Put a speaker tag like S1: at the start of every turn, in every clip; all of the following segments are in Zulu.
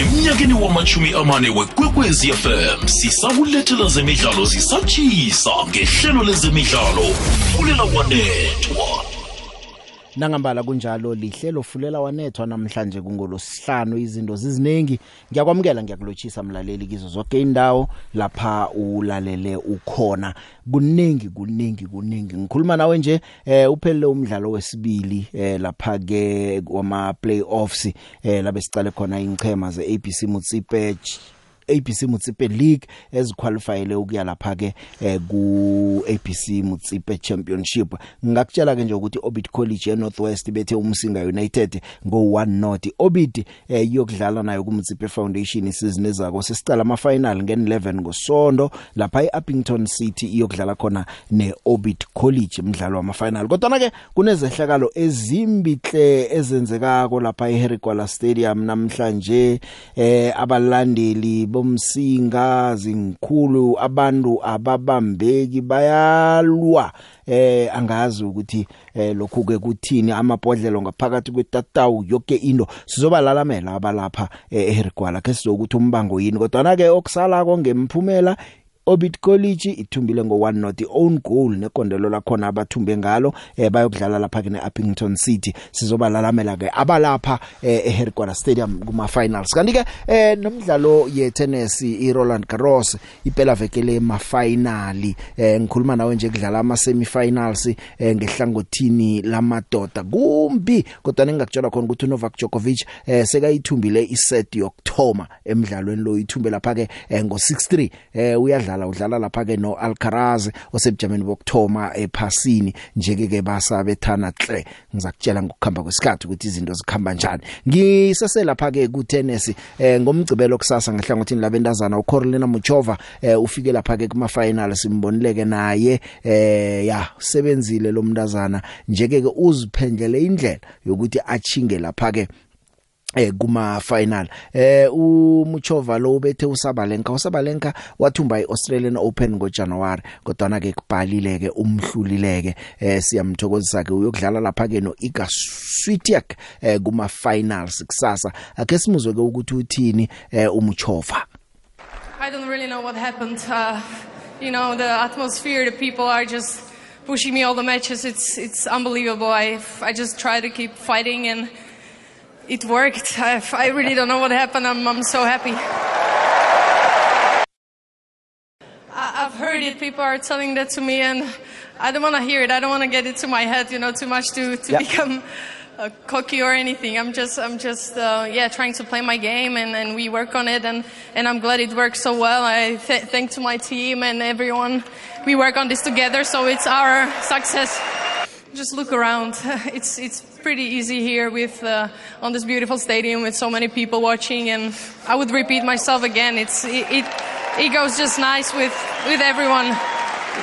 S1: emnyakeni wamachumi amane wekwekwezi fm sisakulethela zemidlalo zisatshisa ngehlelo lezemidlalo. Fulela wanethwa
S2: nangambala kunjalo lihlelo fulela wanethwa namhlanje kungolosihlanu. Izinto ziziningi. Ngiyakwamukela ngiyakulotshisa mlaleli kizo zonke indawo lapha ulalele ukhona. Kuningi kuningi kuningi. Ngikhuluma nawe nje eh uphelele umdlalo wesibili eh lapha ke kwama playoffs eh labe sicale khona ingchema ze ABC Mutsipe ABC Mutsipe League eziqualifyele ukuya lapha ke eh, ku ABC Mutsipe Championship. Ngakutshela ke nje ukuthi Orbit College e Northwest bethe umsinga United ngo 1 not Orbit eh, yokudlala nayo ku Mutsipe Foundation isizini ezako sesicala ama final ngen 11 ngosonto lapha eUppington City iyokudlala khona ne Orbit College umdlalo wama final kodwa ke kunezehlakalo ezimbihle ezenzekako lapha eHerigwala Stadium namhlanje eh abalandeli bomsinga zinkhulu abantu ababambeki bayalwa. Eh angazi ukuthi eh lokhu ke kuthini amabhodlelo ngaphakathi kwetatawu yonke into. Sizobalalamela abalapha eHerigwala ke sizokuthi umbango yini? Kodwa na ke okusala ko ngemphumela Orbit College ithumbile ngo 1 not own goal nekondelo lakhona abathumbe ngalo eh bayokudlala lapha ke neUppington City. Sizobalalamela ke abalapha eh, eHerikwana Stadium kuma finals kanti ke eh nomdlalo ye tennis i Roland Garros iphela vekele ma finali eh ngikhuluma nawe nje kudlala ama semi finals eh ngehlangothini lamadoda. Kumbi kodwa ningakutshela khona ukuthi Novak Djokovic eh sekayithumbile iset yokthoma emidlalweni lo ithumbe lapha ke eh, ngo 6-3 eh uyadlala udlala udlala lapha ke no Alcaraz osebujameni bokthoma ephasini. Njeke ke basabethana hle ngizakutshela ngokukhamba kwesikhathi ukuthi izinto zikhamba njani. Ngisese lapha ke ku tennis eh ngomgcibelo kusasa ngehlangothini labendazana uCarolina Muchova eh ufike lapha ke kuma final simbonileke naye. Eh ya sebenzile lo mntazana. Njeke ke uziphendlele indlela yokuthi achinge lapha ke eh kuma final eh uMuchova lo ubethe uSabalenka uSabalenka wathumba iAustralian Open ngoJanuary kodwa na ke kubhalile ke umhlulileke eh siyamthokozisa ke uyokudlala lapha ke no Iga Swiatek eh kuma finals kusasa ake simuzwe ke ukuthi uthini eh umuchova
S3: I don't really know what happened. Uh, you know, the atmosphere, the people are just pushing me all the matches. It's it's unbelievable. I I just try to keep fighting and it worked. I, I really don't know what happened. I'm I'm so happy. I, I've heard it. People are telling that to me, and I don't want to hear it. I don't want to get it to my head. You know, too much to to
S2: Yeah.
S3: become. Uh, cocky or anything. I'm just, I'm just, uh, yeah, trying to play my game, and, and we work on it, and, and I'm glad it works so well. I th- thank to my team and everyone. We work on this together, so it's our success. Just look around. It's it's pretty easy here with uh, on this beautiful stadium with so many people watching, and I would repeat myself again. It's it it, it goes just nice with with everyone.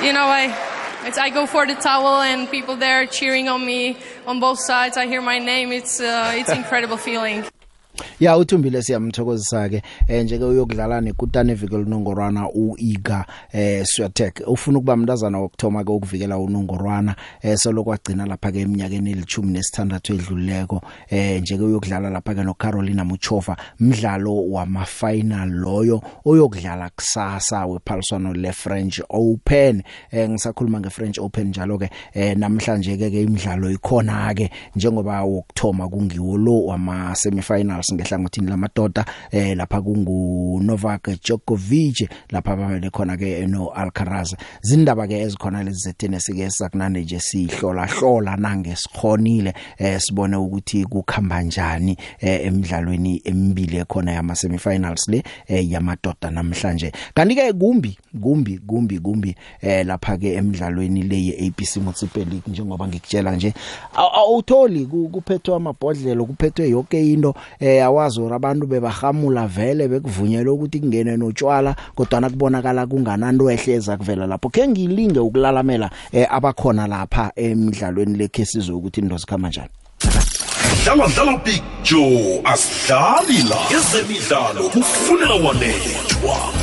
S3: You know, I I go for the towel and people there cheering on me on both sides. I hear my name. It's uh, it's incredible feeling.
S2: Ya uthumbile siyamthokozisa ke eh, njeke uyokudlala nekutane evike lunongorwana uIga eh Swiatek. Ufuna ukuba mntazana wokthoma ke ukuvikela unongorwana eh solokwagcina lapha ke eminyakeni elithumi nesithandathu edluleko eh njeke uyokudlala lapha ke no Carolina Muchova mdlalo wama final loyo oyokudlala kusasa wephaliswano le French Open. Eh ngisakhuluma nge French Open njalo ke eh namhlanje ke ke imidlalo ikhona ke njengoba wokthoma kungiwo lo wama semifinals ngehlangothini lamadoda eh lapha kungu Novak Djokovic lapha babele khona ke no Alcaraz zindaba ke ezikhona lezi zetennis ke sakunande nje sihlola hlola nange sikhonile eh sibone ukuthi kukhamba njani eh emidlalweni emibili ekhona yama semifinals le eh yamadoda namhlanje. Kanti ke kumbi kumbi kumbi kumbi eh lapha ke emidlalweni le yeABC Mutsipe League njengoba ngikutshela nje aw- awutholi ku- kuphethwe amabhodlelo kuphethwe yonke into eh awazi ora abantu bebahamula vele bekuvunyelwa ukuthi kungene notshwala kodwa nakubonakala kungananto ehleza kuvela lapho. Ke ngilinge ukulalamela eh abakhona lapha emidlalweni lekhe sizwe ukuthi into zikhama njani.
S1: Dlala dlala big joe asidlali la. Ezemidlalo kufunela wanethwa.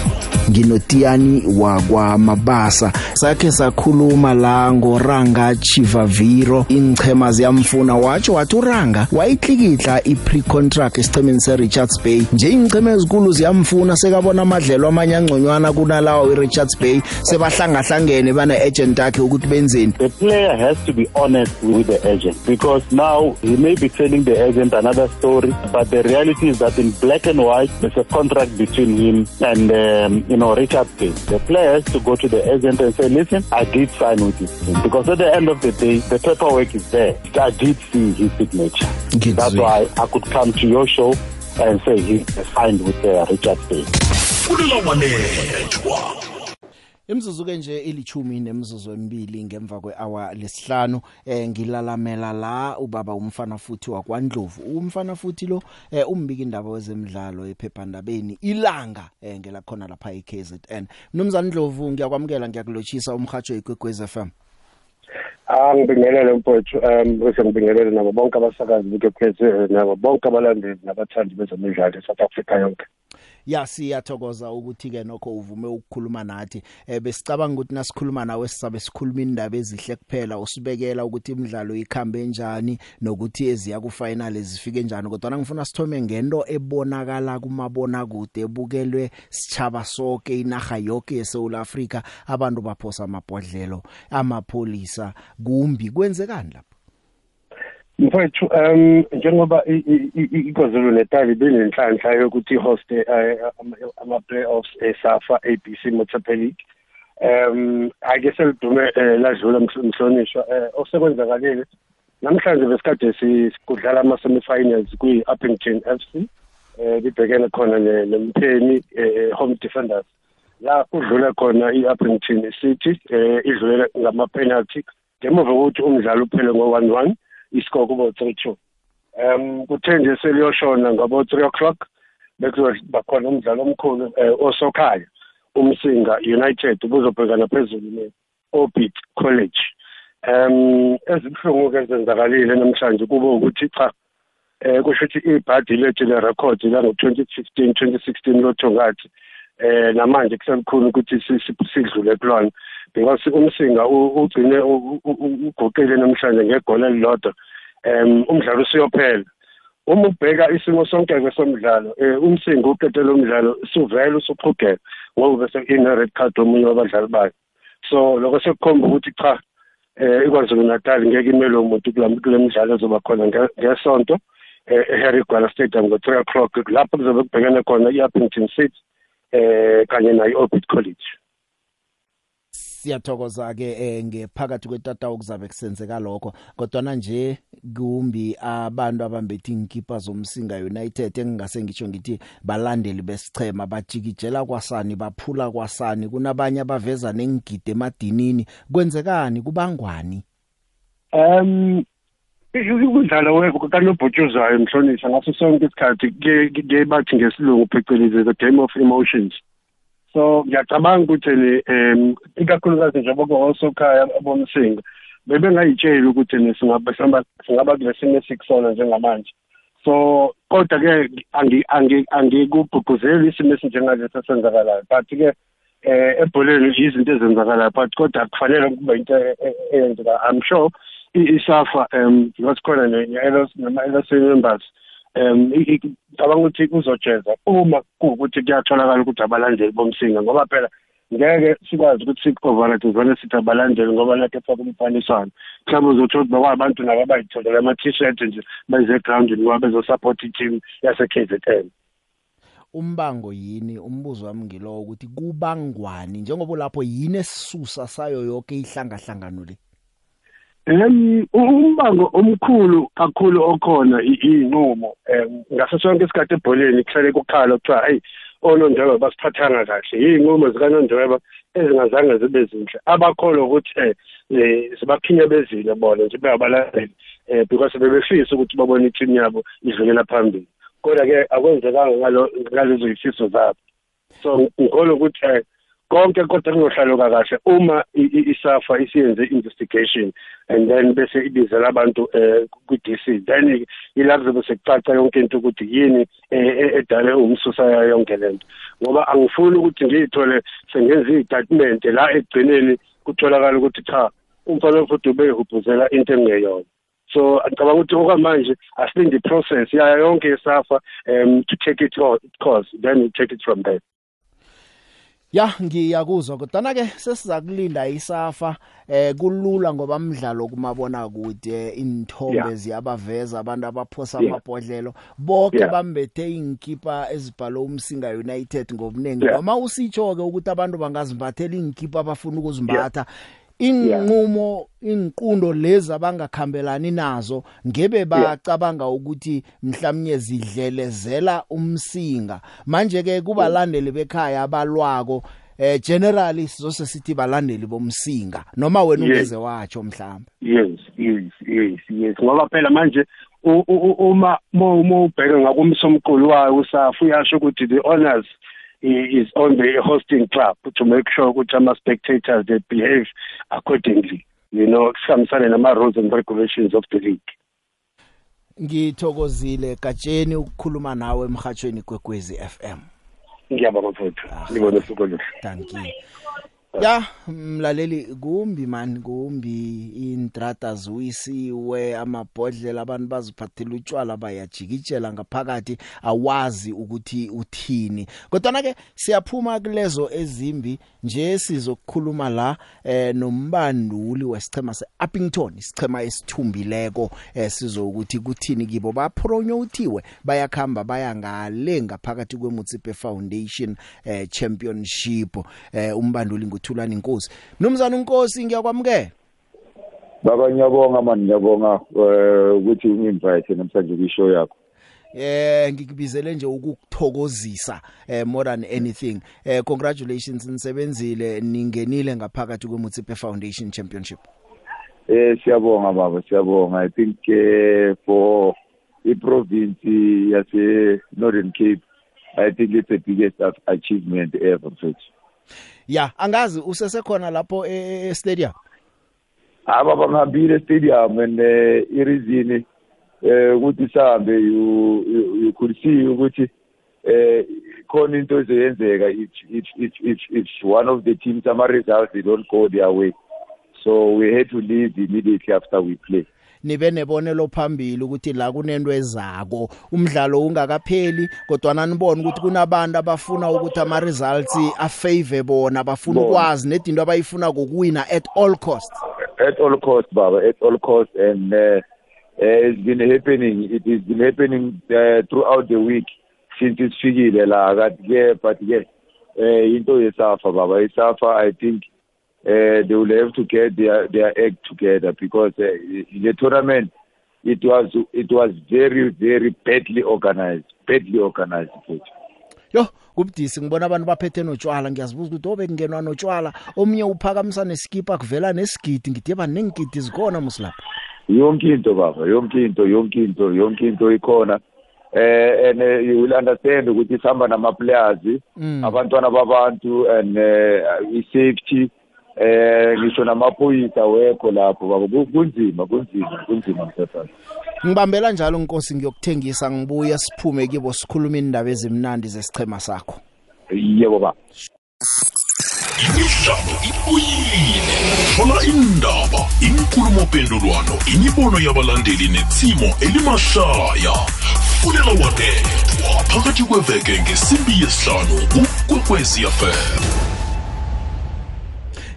S2: Nginotiyani wakwamabasa sakhe sakhuluma la ngoranga Chivaviro. Inchema ziyamfuna watsho wathi uranga wayitlikitla i-pre-contract esichemeni se-Richards Bay. Nje ingcheme ezikulu ziyamfuna sekabona amadlelo amanye angconywana kunalawa we-Richards Bay. Sebahlangahlangene bana agent yakhe ukuthi benzeni.
S4: The player has to be honest with the agent because now he may be telling the agent another story but the reality is that in black and white there's a contract between him and um, you know Richard Bay the player has to go to the agent and say listen I did sign with this team because at the end of the day the paperwork is there. I did see his signature.
S2: Ngizwile.
S4: that's why I could come to your show and say he signed with uh, Richard
S1: wanethwa
S2: Imzuzu ke nje ilichumi nemzuzu emibili ngemva kwehour lesihlanu eh ngilalamela la ubaba umfana futhi wakwaNdlovu. Umfana futhi lo eh umbika indaba wezemidlalo ephephandabeni ilanga eh ngela khona lapha eKZN Mnumzane Ndlovu ngiyakwamukela ngiyakulochisa umhajo igwegwez FM
S5: Ah ngibingelele mfowethu um bese ngibingelele nabo bonke abasakazi bekepheze nabo bonke abalandeli nabathandi bezemidlalo eSouth Africa yonke.
S2: Ya siyathokoza ukuthi ke nokho uvume ukukhuluma nathi. Eh besicabanga ukuthi nasikhuluma nawe sisabe sikhuluma indaba ezihle kuphela. Usibekela ukuthi imidlalo ikhambe njani nokuthi eziya ku final zifike njani kodwa ngifuna sithome ngento ebonakala kumabona kude ebukelwe sichaba sonke inaga yonke yeSouth Africa abantu baphosa amabhodlelo amapolisa kumbi. Kwenzekani lapho?
S5: Mfowethu um njengoba iKwaZulu Natal benenhlanhla yokuthi host ama playoffs eSafa ABC Motor League um ake selidume eh, ladlula mhl- mhlonishwa eh, osekwenzakalile namhlanje besikade si- sikudlala ama semifinals kwi Uppington FC eh libhekene khona eh, home defenders. La kudlula khona i-Uppington City eh idlule ngama penalty ngemuva kokuthi umdlalo uphele ngo-1-1 iscore kuba 3-2 um kuthe nje seliyoshona ngabo 3 o'clock bekuzoba khona umdlalo omkhulu eh, osokhaya umsinga united ubuzobhekana phezulu ne-orbit college. Um ezibuhlungu-ke ezenzakalile namhlanje kube ukuthi cha eh kusho ukuthi ibhadi lethu le-record lango-2015 2016 lothongathi eh namanje kuselukhulu ukuthi si- si- sidlule kulona. Because umsinga ugcine u- u- u- uguqile namhlanje ngegoli elilodwa um umdlalo usiyophela uma ubheka isimo sonke-ke somdlalo um umsinga uqedele umdlalo suvele usuqhugela ngoba bese ine-red card omunye wabadlali bayo so lokho sekukhomba ukuthi cha eh iKwaZulu Natal ngeke imele umuntu kule midlalo ezoba khona nge- ngesonto. Eh eHarry Gwala Stadium ngo-3 o'clock lapho kuzobe kubhekene khona i-Uppington City eh kanye nayo i-Orbit College.
S2: Siyathokoza ke eh, ngephakathi kwetata okuzabe kusenzeka lokho. Kodwa na nje kumbi abantu abambethi inkipa zomsinga United engingase ngisho ngithi balandeli besichema bajikijela kwasani baphula kwasani kunabanye abaveza nengigide emadinini. Kwenzekani? Kubangwani?
S5: Um ukudlala wekho kanobhutshuzwayo mhlonishwa ngaso sonke isikhathi ke ke bathi ngesilungu phecelezi the game of emotions. So ngiyacabanga ukuthi ni um ikakhulukazi njengoba kwawosokhaya abomsinga bebengayitsheli ukuthi ni singaba singaba singaba kule simo esikusona njengamanje so kodwa ke angi angi angikubhuguzeli isimo esinjengalesi esenzakalayo but ke eh ebholeni izinto ezenzakalayo but kodwa kufanele kube into e- e- eyenzeka i'm sure i- isafa um ngosikhona ne-LS nama-LS members um ngicabanga ukuthi kuzojeza uma kuwukuthi kuyatholakala ukuthi abalandeli bomsinga ngoba phela ngeke sikwazi ukuthi sikuoverate vele sithi abalandeli ngoba nakho efaka umfaniswano. Mhlawumbe uzothola ukuthi bakwabantu nabo abayitholele ama-t-shirt nje beze egrawundini ngoba bezosupport i-team yase-k z n.
S2: Umbango yini? Umbuzo wami ngilo ukuthi kubangwani? Njengoba lapho yini esisusa sayo yonke ihlangahlangano le?
S5: Um umbango omkhulu kakhulu okhona iy'nqumo um ngaso sonke isikhathi ebholeni kuhlale kukhala kuthiwa hayi onondweba basiphathanga kahle iy'nqumo zikanondweba ezingazange zibe zinhle. Abakholwa ukuthi um eh, zibaphinyabezile bona nje beyabalandeli um because bebefisa ukuthi babone ithimu yabo idlulela phambili. Kodwa-ke akwenzekanga ngalezo yifiso zabo. So ngikholwa ukuthi um konke kodwa kuzohlaluka kahle uma isafa isiyenze investigation and then bese ibizela abantu eh ku-DC then yilapho zobe sekucaca yonke into ukuthi yini edale umsusa yonke lento ngoba angifuni ukuthi ngiyithole sengenza iy'tatimende la ekugcineni kutholakala ukuthi cha umfana futhi ubehubhuzela into engeyona. So ngicabanga ukuthi okwamanje asilinde i-process yayo yonke yesafa um to take it course then we take it from there.
S2: Ya ngiyakuzwa kodwa ke sesiza kulinda isafa eh kulula ngoba umdlalo kumabona kude inthombe ziyabaveza abantu abaphosa amabhodlelo. Bonke bambethe inkipa ezibhalwe umsinga United ngobuningi noma usitsho ke ukuthi abantu bangazimbathela inkipa abafuna ukuzimbatha inqumo inqundo lezi abangakhambelani nazo ngebe bacabanga ukuthi mhlawumnye zidlelezela umsinga. Manje ke kubalandeli bekhaya abalwako eh generally sizose sithi balandeli bomsinga noma wena ungeze watsho mhlawumbe?
S5: Yes yes yes yes ngoba phela manje uma uma ubheka ngakumsomqulu wayo usafu uyasho ukuthi the honors is on the hosting club to make sure ukuthi ama-spectators they behave accordingly you know sihambisane nama-rules and regulations of the league.
S2: Ngithokozile gatsheni ukukhuluma nawe emhathweni kwekwezi FM
S5: ngiyabonga mfowethu. Ngibona usuku oluhle
S2: thank you. Ya mlaleli kumbi man kumbi. Intrata ziwisiwe amabhodlela abantu baziphathela utshwala bayajikijela ngaphakathi awazi ukuthi uthini. Kodwa ke siyaphuma kulezo ezimbi nje sizokukhuluma la eh nombanduli wesichema seUppington isichema esithumbileko eh sizokuthi kuthini kibo. Bapronyothiwe bayakhamba baya ngale ngaphakathi kweMutsipe Foundation eh championship. Eh umbanduli nguthulani inkosi mnumzana unkosi ngiyakwamukela.
S6: Baba ngiyabonga mani ngiyabonga ukuthi unginvite namhlanje kwishow yakho.
S2: Eh ngikubizele nje ukukuthokozisa eh more than anything. Eh congratulations nisebenzile ningenile ngaphakathi kweMutsipe Foundation Championship.
S6: Eh siyabonga baba siyabonga. I think uh, for iprovince yase Northern Cape i think it's the biggest achievement ever mfethu
S2: ya angazi usesekhona lapho e stadium?
S6: Aba bangihambile stadium and uh, ireason eh ukuthi sihambe you you could see ukuthi eh khona into ezoyenzeka if if if if if one of the teams ama results they don't go their way. So we had to leave immediately after we play.
S2: Nibe nebonelo phambili ukuthi la kunento ezako. Umdlalo ungakapheli kodwa nanibona ukuthi kunabantu abafuna ukuthi ama results afavor bona bafuna ukwazi nedinto abayifuna kokuwina at all costs
S6: at all costs baba at all costs and uh, uh, it's been happening it has been happening uh, throughout the week since isifikile la kathi ke but ke into yesafa baba isafa i think uh, they will have to get their their act together because uh, the tournament it was it was very very badly organized badly organized futhi.
S2: Yo kubudisi ngibona abantu baphethe notshwala ngiyazibuza ukuthi obe kungenwa notshwala omnye uphakamisa nesikipa kuvela nesigidi ngithi yeba nengigidi zikhona muslapha
S6: yonke into baba yonke into yonke into yonke into ikhona. Eh and uh, you will understand ukuthi sihamba nama players mm. abantwana babantu and uh, i safety eh ngisho namaphoyisa wekho lapho baba kunzima kunzima kunzima msefazi
S2: ngibambela njalo inkosi ngiyokuthengisa ngibuya siphume kibo sikhuluma indaba ezimnandi zesichema sakho.
S6: Yebo baba.
S1: Imidlalo ibuyile thola indaba inkulumo mpendulwano imibono yabalandeli netsimo elimahlaya fulela wadethwa phakathi kweveke ngesimbi yesihlanu kukwekwezi fm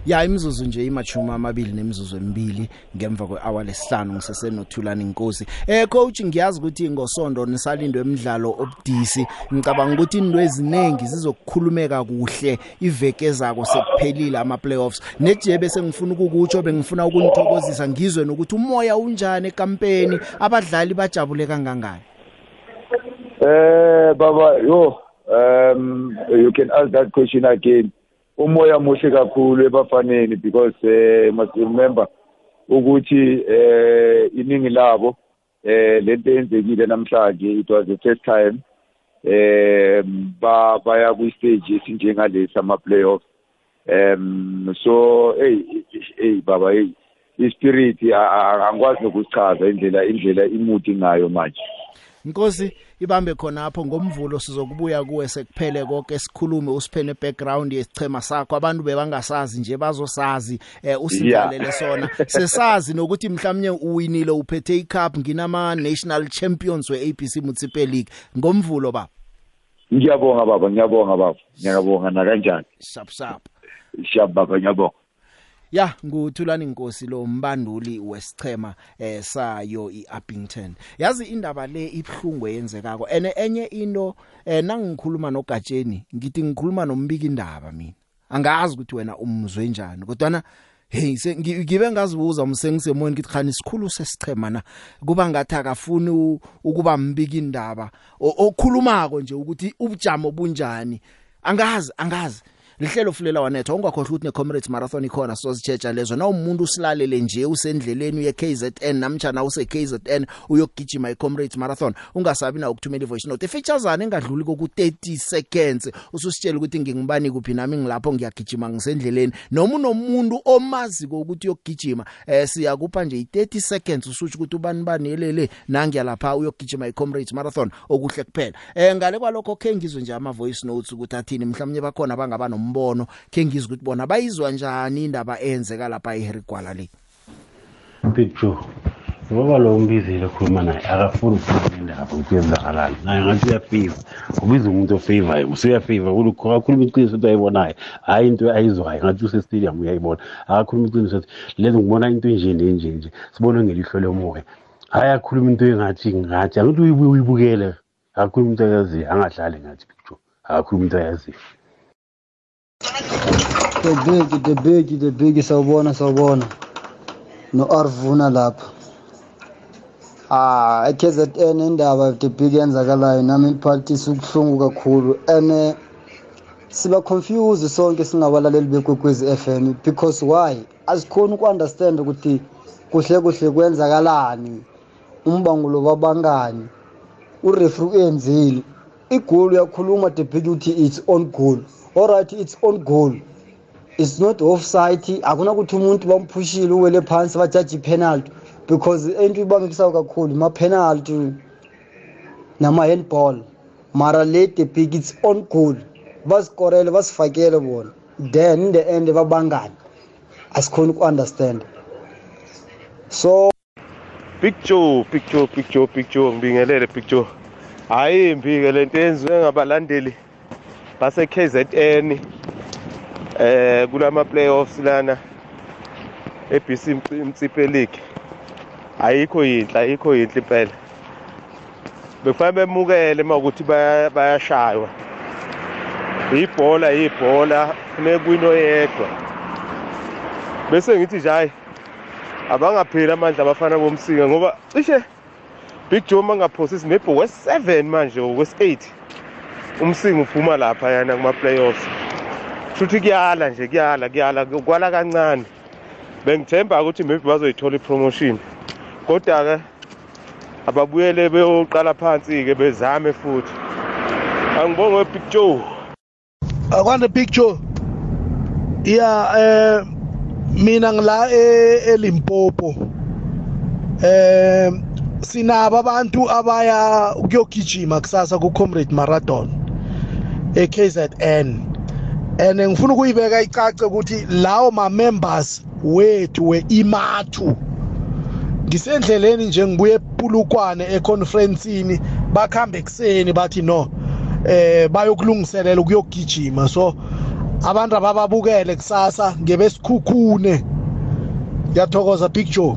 S2: ya imizuzu nje imachumi amabili nemizuzu emibili ngemva kwehour lesihlanu ngisesenothulana inkosi eh coach ngiyazi ukuthi ngosonto nisalindwe emidlalo obudisi. Ngicabanga ukuthi into eziningi zizokukhulumeka kuhle iveke zako sekuphelile ama playoffs nejebe sengifuna ukukutsho bengifuna ukunithokozisa ngizwe nokuthi umoya unjani ekampeni abadlali bajabule kangangani?
S6: Eh baba yo um you can ask that question again. Umoya muhle kakhulu ebafaneni because eh must remember ukuthi eh iningi labo eh lento eyenzekile namhlanje it was the first time eh ba baya ku stage esinjengalesi ama playoffs um so hey hey baba hey ispirit angikwazi nokusichaza indlela indlela imuthi ngayo manje.
S2: Nkosi ibambe khonapho ngomvulo sizokubuya kuwe sekuphele konke sikhulume usiphene background yesichema sakho. Abantu bebangasazi nje bazosazi eh usivalele sona. Sesazi nokuthi mhlawumnye uwinile uphethe icup nginama national champions weABC Municipal League. Ngomvulo baba.
S6: Ngiyabonga baba. Ngiyabonga baba. Ngiyabonga na kanjani
S2: sharp sharp
S6: sharp baba. Ngiyabonga.
S2: Ya nguthulani inkosi lo mbanduli wesichema eh sayo iAppington. Yazi indaba le ibhlungu yenzekako. Ene enye into eh nangikhuluma nogatsheni ngithi ngikhuluma nombiki indaba mina. Angazi ukuthi wena umzwe njani kodwa hey ngibe ngazibuza umsengisemoyeni ngithi khani isikhulu sesichema na kuba ngathi akafuni ukuba mbiki indaba okhulumako nje ukuthi ubujamo bunjani angazi angazi lihlelo fulela wanetha ungakhohlwa ukuthi necomrades marathon ikhona sizozitsheja lezo. Na umuntu usilalele nje usendleleni uye KZN namtjana use KZN uyogijima icomrades marathon ungasabi na ukuthumela ivoice note. Featuresana engadluli koku 30 seconds ususitshela ukuthi ngingibani kuphi nami ngilapho ngiyagijima ngisendleleni. Noma unomuntu omazi ukuthi uyogijima eh siyakupha nje i30 seconds usuthi ukuthi ubani bani elele nangiyalapha uyogijima icomrades marathon okuhle kuphela. Eh ngale kwalokho ke ngizwe nje ama voice notes ukuthi athini mhlawumnye bakhona bangaba nombono ke ngizwe ukuthi bona bayizwa njani indaba eyenzeka lapha eHerigwala le?
S7: Big Joe ngoba lo umbizile khuluma naye akafuni ukukhuluma indaba ukuthi yenzakalani. Naye ngathi uyafika ubiza umuntu ofavorayo usuyafava akakhuluma iqiniso into ayibonayo. Hhayi into ayizwayo ngathi usestadium uyayibona. Akakhuluma iqiniso ukuthi lezi ngibona into enje nenje nje sibone ngelihlo lomoya. Hhayi akhuluma into engathi ngathi angithi uyibuye uyibukele akakhuluma into ayaziyo angadlali ngathi Big Joe akakhuluma into ayaziyo.
S8: The big, the big, the big sawubona sawubona. No Arvuna lapha. Ah, eKZN indaba the big yenzakalayo nami iphathisa ukuhlungu kakhulu. And siba confused sonke singabalaleli bekwekwezi FM because why? Asikhoni ukunderstand ukuthi kuhle kuhle kwenzakalani. Umbangulo wabangani. Ureferee uyenzile. Igoli uyakhuluma the big uthi it's on goal. Alright it's on goal. It's not offside akunakuthi umuntu bamphushile uwele phansi bajaji penalty because into ibangisayo kakhulu ma penalty nama handball mara le the big it's on goal. Basikorele basifakele bona. Then in the end babangani asikhoni uku-understand. So
S9: picture picture picture picture ngibingelele picture hhayi imbi-ke le nto yenziwe ngabalandeli base-KZN. Eh kulama playoffs lana eBC Mtsipe League. Ayikho yinhle ayikho yinhle impela. Bekufanele bemukele makuthi bayashaywa. Ibhola ibhola funeka kwino yedwa bese ngithi nje hayi abangapheli amandla abafana bomsika ngoba cishe Big Joe mangaphosisi maybe wes7 manje wes8 umsinga uphuma lapha yana kuma playoffs futhi kuyala nje kuyala kuyala kwala kancane. Bengithemba ukuthi maybe bazoyithola ipromotion. Kodwa ke ababuyele beyoqala phansi ke bezame futhi. Angibonge wepicture
S10: akwande picture ya eh mina ngila eLimpopo. Eh sinabo abantu abaya ukuyogijima kusasa ku Comrade Marathon eKZN and ngifuna ukuyibeka icace ukuthi lawo ma members wethu weimathu ngisendleleni nje ngibuye epulukwane econferenceini bakhambe ekseni bathi no eh bayokulungiselela ukuyogijima. So abantu abababukele kusasa ngebesikhukhune. Ngiyathokoza picture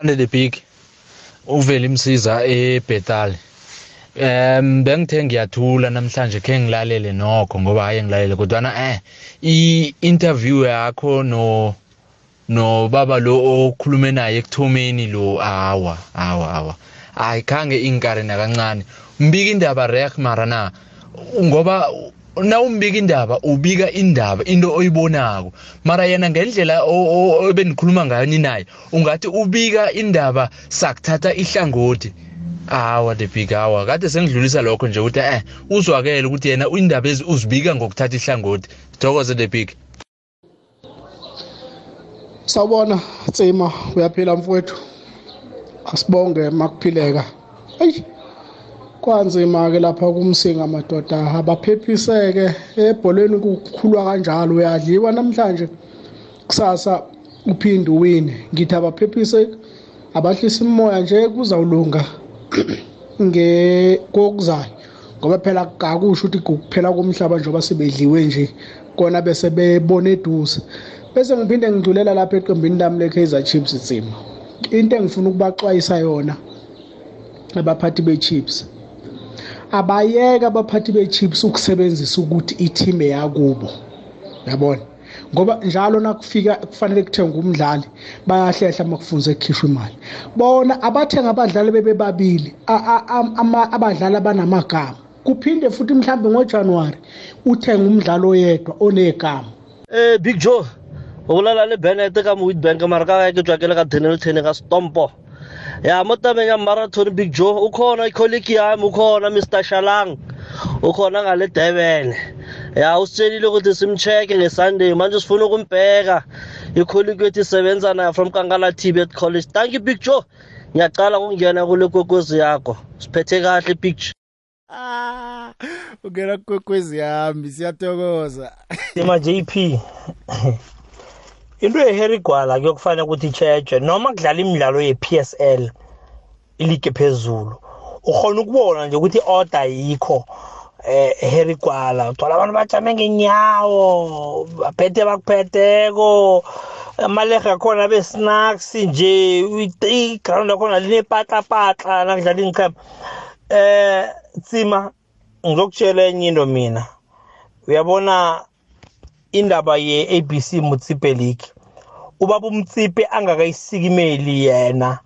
S11: ande the big uvela imsiza ebhetali um bengithe ngiyathula namhlanje khe ngilalele nokho ngoba hayi ngilalele kodwana eh i-interview yakho no no baba lo okhulume naye ekuthomeni lo awa awa awa. Ayikhange ingikare nakancane. Mbika indaba rek mara na? Ngoba na umbika indaba ubika indaba into oyibonako. Mara yena ngendlela ebenikhuluma ngayo naye ungathi ubika indaba sakuthatha ihlangothi. Awa the big awa. Kade sengidlulisa lokho nje ukuthi eh uzwakele ukuthi yena indaba ezi uzibika ngokuthatha ihlangothi. Thokoze the big
S10: sawubona tsima. Uyaphila mfowethu? Asibonge makuphileka. Eyi kwanzima-ke lapha kumsinga madoda. Abaphephiseke ebholweni kukhulwa kanjalo uyadliwa namhlanje? Kusasa uphinde uwine. Ngithi abaphephiseki abahlisa imimoya nje kuzawulunga. Ngokuzayo ngoba phela kakusho ukuthi kuphela komhlaba njengoba sebedliwe nje kona bese bebona eduze. Bese ngiphinde ngidlulela lapha eqembini lami le-Kaizer Chiefs tsima into engifuna ukubaxwayisa yona abaphathi be-Chiefs. Abayeke abaphathi be-Chiefs ukusebenzisa ukuthi i-team eyakubo yabona? Ngoba njalo nakufika kufanele kuthenge umdlali bayahlehla makufunze kukhishwa imali. Bona abathenga abadlali bebe babili abadlali abanamagama kuphinde futhi mhlambe ngoJanuary uthenga umdlalo oyedwa onegama.
S12: Eh big joe okulala le Bennett ka mo Witbank mara ka ke tswa ke le ka Daniel Tene ka Stompo. Ya mo tabeng ya marathon big joe. Ukhona icolleague yami ukhona Mr Shalang. Ukhona ngale Durban. Ya usitshelile ukuthi simcheck ngesunday. Manje sifuna ukumbheka icolleague yethu isebenza nayo from Kankala Tibet College. Thank you big joe. Ngiyacala ngokungena kule kokozi yakho. Siphethe kahle picture
S2: Ah, ungena kwekwezi yami siyathokoza.
S13: Ima JP. Into yeHarry Gwala kuyokufanele ukuthi icheche noma kudlala imidlalo yePSL ilike phezulu. Ukhona ukubona nje ukuthi order yikho eh Harry Gwala uthola abantu bajame ngenyawo baphethe bakuphetheko amalehe akhona besnacks nje iground akhona linepatla patla nakudlala inqhema eh tsima ngizokutshela enye into mina uyabona indaba ye-abc mutsipe league ubaba umtsipe angakayisikimeli yena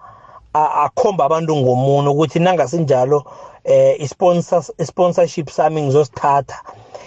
S13: akhomba abantu ngomuno ukuthi nangasinjalo eh i-sponsorship sami ngizosithatha.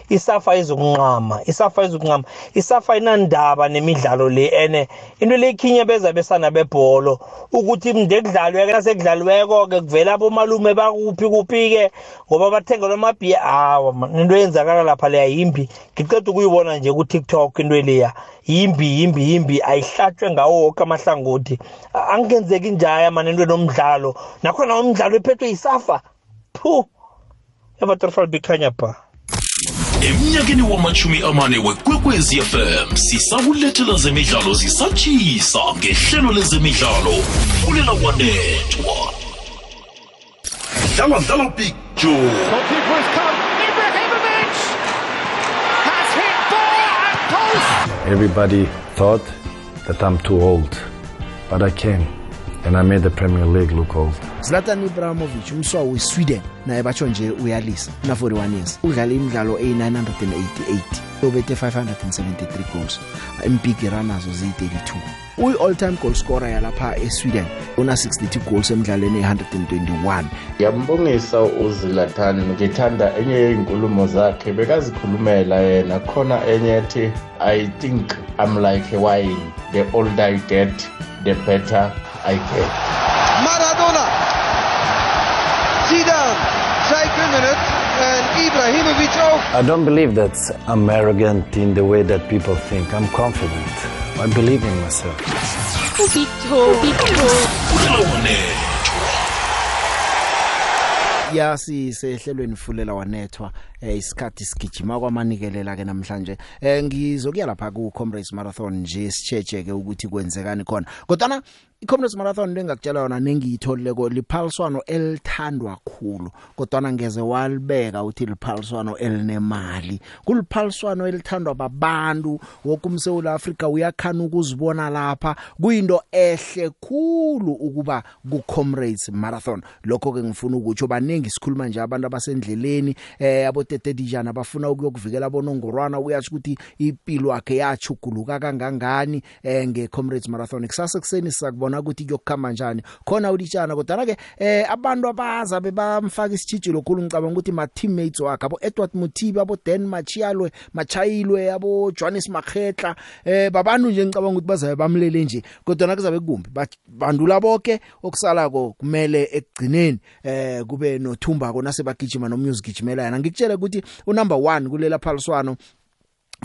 S13: Isafa izokunqama isafa izokunqama. Isafa inandaba nemidlalo le ene. Into le ikhinyabeza besana bebholo ukuthi mnde kudlalwe ke sekudlalweko ke kuvela abomalume bakuphi kuphi ke ngoba bathengelwa amabhiya hawa into eyenzakala lapha leya yimbi. Ngiceda ukuyibona nje ku-tiktok into leya. Yimbi yimbi yimbi ayihlatshwe ngawo woke amahlangothi. Angenzeki njaya mani into enomdlalo. Nakhona umdlalo ephethwe yisafa phu! Evatrofal bikhanya pha.
S1: Emnyakeni wamachumi amane wekwekwezi fm sisakulethela zemidlalo zisatshisa ngehlelo lezemidlalo fulela kwanethwa dlala dlala picture
S14: Everybody thought that I'm too old, but I came and I made the Premier League look old.
S2: Zlatan Ibrahimovic umswa weSweden naye batsho nje uyalisa. Na 41 years udlala imidlalo e988 ubethe 573 goals impiki runners zi32 uyi all time goal scorer yalapha eSweden una 62 goals emidlalweni e121
S15: Ngiyambongisa uZlatan ngithanda enye yezinkulumo zakhe bekazikhulumela yena. Khona enye ethi I think I'm like a wine the older I get the better I get.
S16: Kunnen het en Ibrahimovic ook.
S14: I don't believe that I'm arrogant in the way that people think. I'm confident. I believe in myself.
S2: ya sisehlelweni fulela wanethwa eh, isikhathi sigijima kwamanikelela ke namhlanje. Eh, ngizokuya lapha ku Comrades Marathon nje sicheche ke ukuthi kwenzekani khona. Kodwa iComrades Marathon lengakutshela yona nengiyitholileko liphaliswano elithandwa kakhulu kodwa ngeze walibeka uthi liphaliswano elinemali. Kuliphaliswano elithandwa babantu. Wokumseula Africa uyakhana ukuzibona lapha. Kuyinto ehle khulu ukuba ku Comrades Marathon. Lokho ke ngifuna ukutsho baningi sikhuluma nje abantu abasendleleni eh abotete dijana bafuna ukuyokuvikela bonongorwana uyathi ukuthi impilo yakhe yachuguluka kangangani eh nge Comrades Marathon. Kusasa kuseni sakubona ukuthi kuyokukhamba kanjani khona ulitshana kodwa ke eh abantu abaza bebamfaka isitshijilo khulu ngicabanga ukuthi ma teammates wakhe abo Edward Mutiba abo Dan Machialwe Machayilwe abo Johannes Makhetla eh babantu nje ngicabanga ukuthi bazabe bamlele nje. Kodwa kuzabe kumbi. Bandula bonke okusalako kumele ekugcineni eh kube nothumba kona sebagijima nomusic gijimela yana ngikutshela ukuthi unumber 1 kulela phaliswano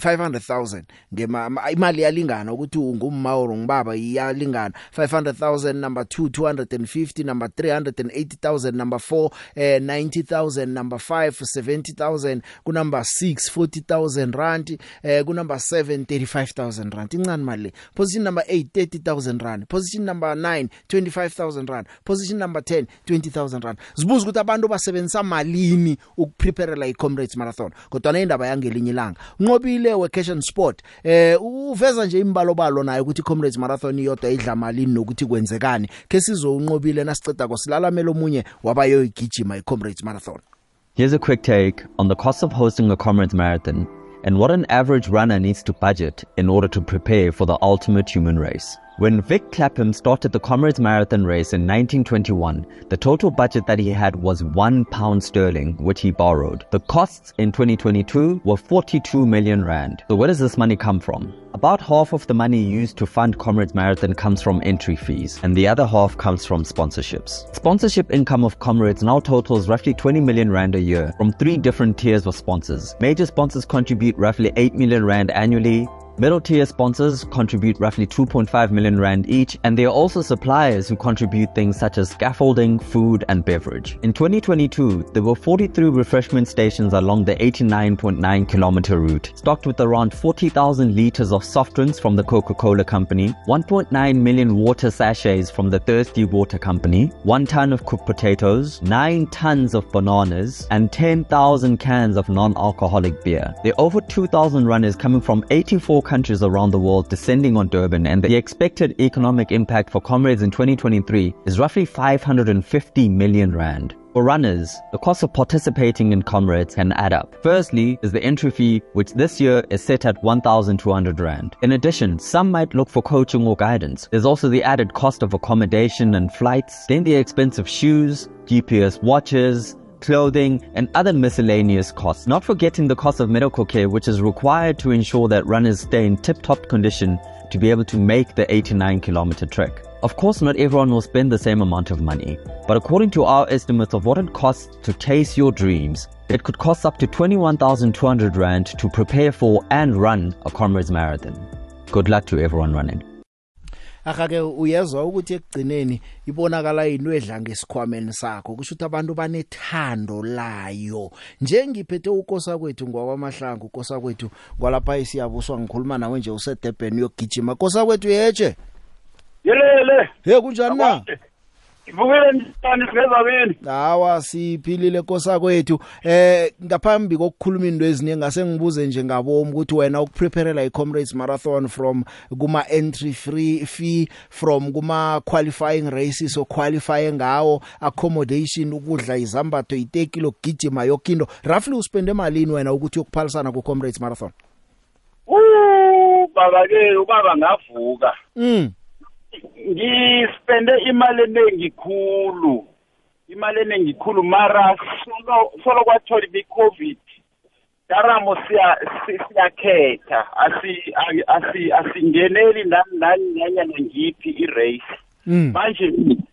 S2: 500,000 ngema ma- imali yalingana ukuthi ungumma or ngibaba iyalingana 500,000 number 2 250 number 380,000 number 4 eh 90,000 number 5 70,000 ku number 6 40,000 rand eh ku number 7 35,000 rand. Incane mali le? Position number 8 30,000 rand. Position number 9 25,000 rand. Position number 10 20,000 rand. Zibuza ukuthi abantu basebenzisa malini ukupreparela i-comrades marathon kodwa indaba yangelinye ilanga. Unqobile we-cash and sport eh uveza nje imbalobalo naye ukuthi i-comrades marathon iyodwa idla malini nokuthi kwenzekani ke sizowunqobile nasiceda kosilalamela omunye wabayoyigijima i-comrades marathon
S17: Here's a quick take on the cost of hosting a Comrades Marathon and what an average runner needs to budget in order to prepare for the ultimate human race. When Vic Clapham started the Comrades Marathon race in 1921, the total budget that he had was one pound sterling, which he borrowed. The costs in 2022 were 42 million rand. So where does this money come from? About half of the money used to fund Comrades Marathon comes from entry fees, and the other half comes from sponsorships. Sponsorship income of Comrades now totals roughly 20 million rand a year from three different tiers of sponsors. Major sponsors contribute roughly 8 million rand annually. Middle tier sponsors contribute roughly 2.5 million rand each, and there are also suppliers who contribute things such as scaffolding, food, and beverage. In 2022, there were 43 refreshment stations along the 89.9 kilometer route, stocked with around 40,000 liters of soft drinks from the Coca Cola Company, 1.9 million water sachets from the Thirsty Water Company, 1 ton of cooked potatoes, 9 tons of bananas, and 10,000 cans of non alcoholic beer. There are over 2,000 runners coming from 84 countries around the world descending on Durban, and the expected economic impact for Comrades in 2023 is roughly 550 million rand. For runners, the cost of participating in Comrades can add up. Firstly is the entry fee, which this year is set at 1,200 Rand. In addition, some might look for coaching or guidance. There's also the added cost of accommodation and flights, then the expense of shoes, GPS watches, clothing, and other miscellaneous costs. Not forgetting the cost of medical care, which is required to ensure that runners stay in tip top condition to be able to make the 89 kilometer trek. Of course, not everyone will spend the same amount of money, but according to our estimates of what it costs to chase your dreams, it could cost up to 21,200 Rand to prepare for and run a Comrades Marathon. Good luck to everyone running.
S2: Akake uyezwa ukuthi ekugcineni ibonakala into edla ngesikhwameni sakho? Kusho ukuthi abantu banethando layo. Njengiphethe ukosa kwethu ngwakwamahlangu ukosa kwethu kwalapha isiyabuswa ngikhuluma nawe nje usedebhen uyogijima. Kosa kwethu yeje
S18: yelele
S2: he kunjani na?
S18: Ngivukile njani singezabeni
S2: hawa siphilile kosa kwethu. Eh ngaphambi kokukhuluma into eziningi ngase ngibuze nje ngabomu ukuthi wena ukupreparela i-comrades marathon from kuma entry free fee from kuma qualifying races o qualify ngawo accommodation ukudla izambatho iteki lokugijima yokindo roughly uspende malini wena ukuthi ukuphalisana ku comrades marathon?
S18: Uh, baba ke ubaba ngavuka.
S2: Mm.
S18: Ngispende imali eningi khulu imali eningi khulu. Mara solo solo kwathola i-covid daramo siya si- siyakhetha. Asi asi- asi asingeneli nani nani nanyana ngiphi i-race.
S2: Mm.
S18: manje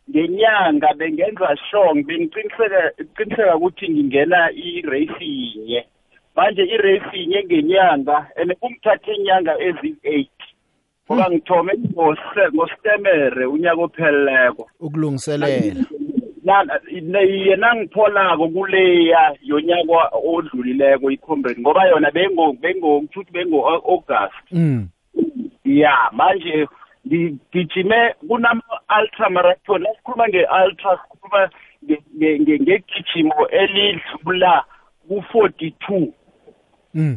S18: ngenyanga bengenza sure bengiqiniseka qiniseka ukuthi ngingena i-race yinye manje i-race yinye ngenyanga and kungithathe inyanga eziyi-eight ngoba ngithome ngostemere unyaka opheleleko.
S2: Ukulungiselela.
S18: Yena ngipholako kuleya yonyaka odlulileko i-comrade ngoba yona bengo bengo ngithuthi bengo August
S2: mm.
S18: Ya manje ngigijime kunama-ultra marathon asikhuluma nge-ultra sikhuluma nge- nge- nge- ngegijimo elidlula ku-forty-two.
S2: mm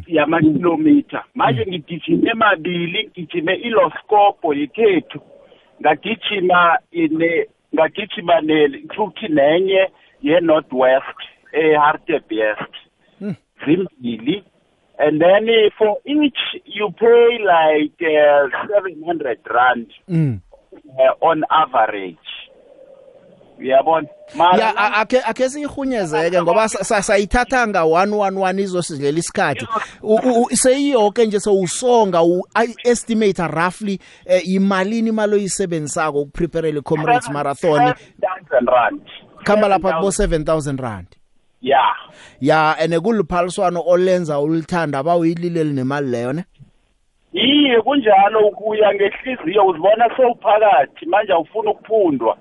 S18: yamakilomitha manje ngigijime mabili ngigijime iloskopo yekhethu. Ngagijima ine ngagijima ne futhi nenye ye-north west e-hartebest
S2: Mm.
S18: zimbili. And then eh, for each you pay like uh, 700 rand
S2: mm.
S18: uh, on average. Uyabona mara
S2: ya a- akhe akhe siyihunyezeke ngoba sa- sa- sayithatha nga 111 izosidlela isikhathi. U- u- u- seyiyonke nje sowusonga u I- estimate roughly eh, imalini imali oyisebenzisako ukupreparela i-comrades marathon?
S18: 7000 rand.
S2: Khamba lapha kubo 7000 rand.
S18: Ya.
S2: Ya ene kuliphaliswano olenza ulithanda abawuyilileli nemali leyo ne?
S18: Yiye kunjalo ukuya ngehliziyo uzibona sowuphakathi manje awufuna ukuphundwa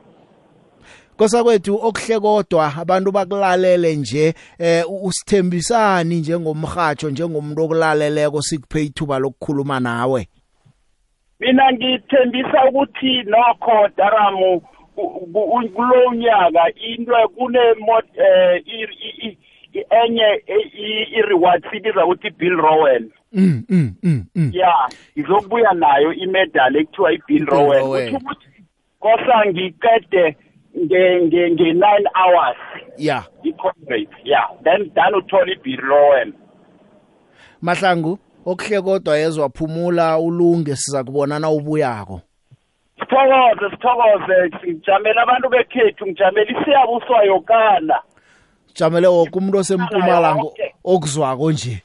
S2: Kosa kwethu okuhle kodwa abantu bakulalele nje eh usithembisani njengomhatsho njengomuntu okulaleleko sikuphe ithuba lokukhuluma nawe.
S18: Mina ngithembisa ukuthi nokho daramu kulo nyaka into kune eh enye i-reward sibiza ukuthi Bill Rowan
S2: mm mm mm, mm.
S18: ya izokubuya nayo imedal ekuthiwa i-Bill Rowan kuthi ukuthi kosa ngiqede nge nge nge 9 hours.
S2: Yeah
S18: i-comrade yeah then then uthola i-Bill Rowan
S2: Mahlangu okuhle kodwa yezwa phumula ulunge siza kubonana ubuyako
S18: sithokoze sithokoze. Ngijamela abantu bekhethu ngijamela isiyabuswa yokana.
S2: Jamele wonke umuntu osempumalanga okuzwako nje.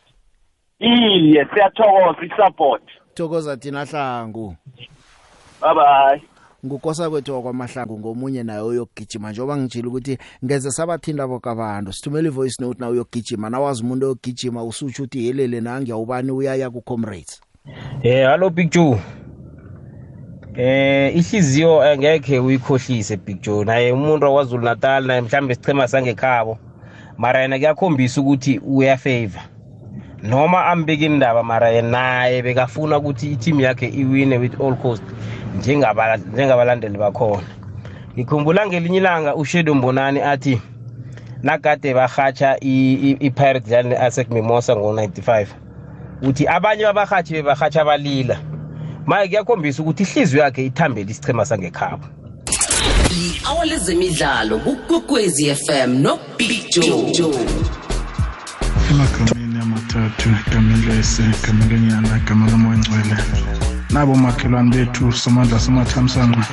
S18: Iye siyathokoza isupport.
S2: Thokoza thina hlangu.
S18: Bye bye
S2: ngukosa kwethu wakwamahlangu ngomunye naye uyogijima njengoba ngijile ukuthi ngeze sabathinda boke abantu sithumele ivoice note na uyogijima nawazi umuntu oyogijima usutsho ukuthi yelele na ngiyawubani uyaya ku-comrades
S19: Eh hallo Big Joe. Eh ihliziyo angeke uyikhohlise Big Joe naye umuntu waZulu Natal naye mhlambe isichema sangekhabo. Mara yena kuyakhombisa ukuthi uyafavor. Noma ambeke indaba mara yena naye bekafuna ukuthi i-team yakhe iwine with all cost njengaba njengabalandeli bakhona. Ngikhumbula ngelinye ilanga uShedo Mbonani athi nakade bahatsha i-Pirates dlala ne-ASEC Mimosa ngo-95 uthi abanye babahathi bebahatsha balila maye kuyakhombisa ukuthi ihliziyo yakhe ithambele isichema sangekhabo.
S20: I-hour lezemidlalo kukwekwezi fm nobig joe.
S21: Emagameni amathathu gamelese gamelonyana gama kamoyingcwele nabo makhelwane bethu somandla samathamsanqa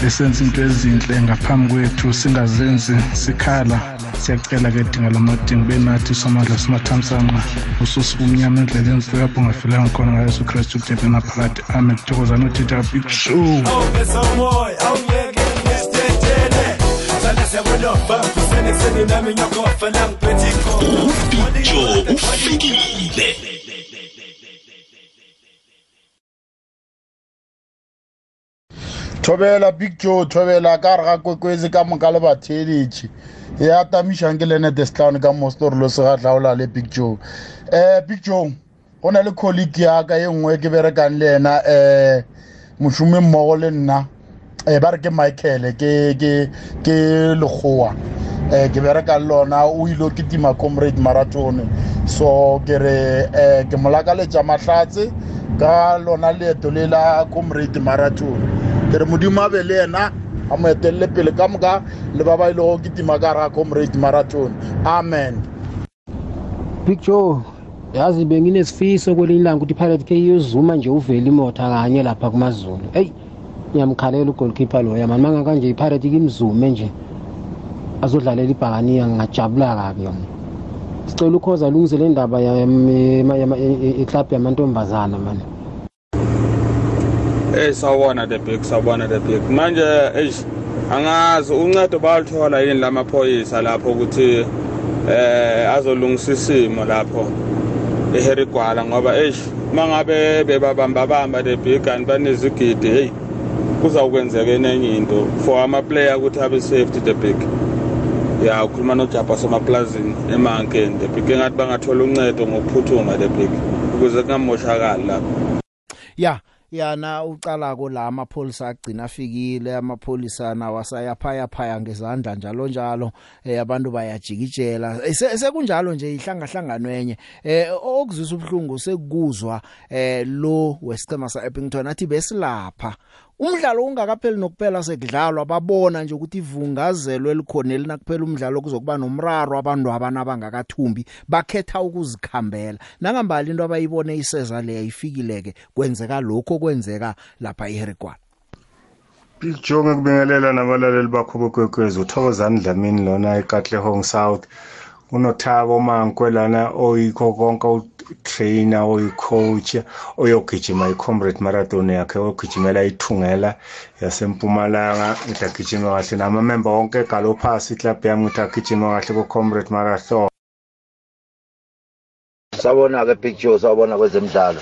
S21: besenza into ezinhle ngaphambi kwethu singazenzi sikhala. Siyacela ke dinga lamadingo benathi somandla samathamsanqa ususuku umnyama endleleni zifika ungafelanga khona ngayesu kristu kudebena phakathi. Amen. Thokozani uthetha big show.
S1: Ubijo ufikile
S22: thobela big joe thobela ka re ga kwekwetse ka moka le batheletše e atamišang ke lene destown ka mostorolo se gatlaola le big joe. Um big joe go na le colleague yaka ye nngwe ke berekang le ena um mošomi mmogo le nna. Um ba re ke michael ke ke ke lekgowa. Um ke bereka le lona o ile ke tima comrade marathon so ke re um ke molakaletša mahlatse ka lona leeto le la comrade marathon ke re modimo a be le yena a mo etelele pele ka moka le ba ba ile go ketima ka ga comrade marathon amen.
S23: Big joe yazi benginesifiso kwelinye ilanga ukuthi ipirate ke iyozuma nje uvele imota kanye lapha kumazulu. Eyi ngiyamkhalela ugolkeeper loya mani mangakanje ipirate kimzume nje. Azodlalela ibhakaniya ngingajabula kabi yona. Sicela ukhoza alungise le ndaba iclub yamantombazana mani
S24: Eh sawubona the big sawubona the big. Manje eish angazi uncedo bayalithola yini lamaphoyisa lapho ukuthi eh azolungisa isimo lapho eHerigwala ngoba eish mangabe bebabamba bamba the big and banezigidi hey. Kuzawukwenzeka enye into. For ama player ukuthi abe safety the big. Ya ukhuluma nojapa somaplazini emankeni the big. Engathi bangathola uncedo ngokuphuthuma the big ukuze kungamoshakali lapho.
S2: Ya yana ucalako la amapholisa agcina afikile amapholisa nawasayaphaya phaya ngezandla njalo njalo eh abantu bayajikijela. Sekunjalo nje ihlangahlangano enye. Eh okuzwisa ubhlungu sekuzwa eh lo wesicema sa Eppington athi besilapha. Umdlalo ungakapheli nokuphela sekudlalwa babona nje ukuthi ivungazelo elikhona elinakuphela umdlalo kuzokuba nomraro abantu abana abangakathumbi bakhetha ukuzikhambela. Nangambali into abayibone iseza le ayifikileke kwenzeka lokho kwenzeka lapha eHerigwala
S25: Big Joe ngikubingelela nabalaleli bakho bokwekwezi uthokozani Dlamini lona eKatlehong South. Unothabo mankwe lana oyikho konke uyi-trainer uyi-coach oyogijima i-comrade marathon yakhe ogijimela ithungela yasempumalanga. Ngithi agijime kahle namamemba wonke egalophasi iklabhu yami ngithi agijime kahle ku-comrade marathon.
S26: Sawubona-ke big joe sawubona kwezemidlalo.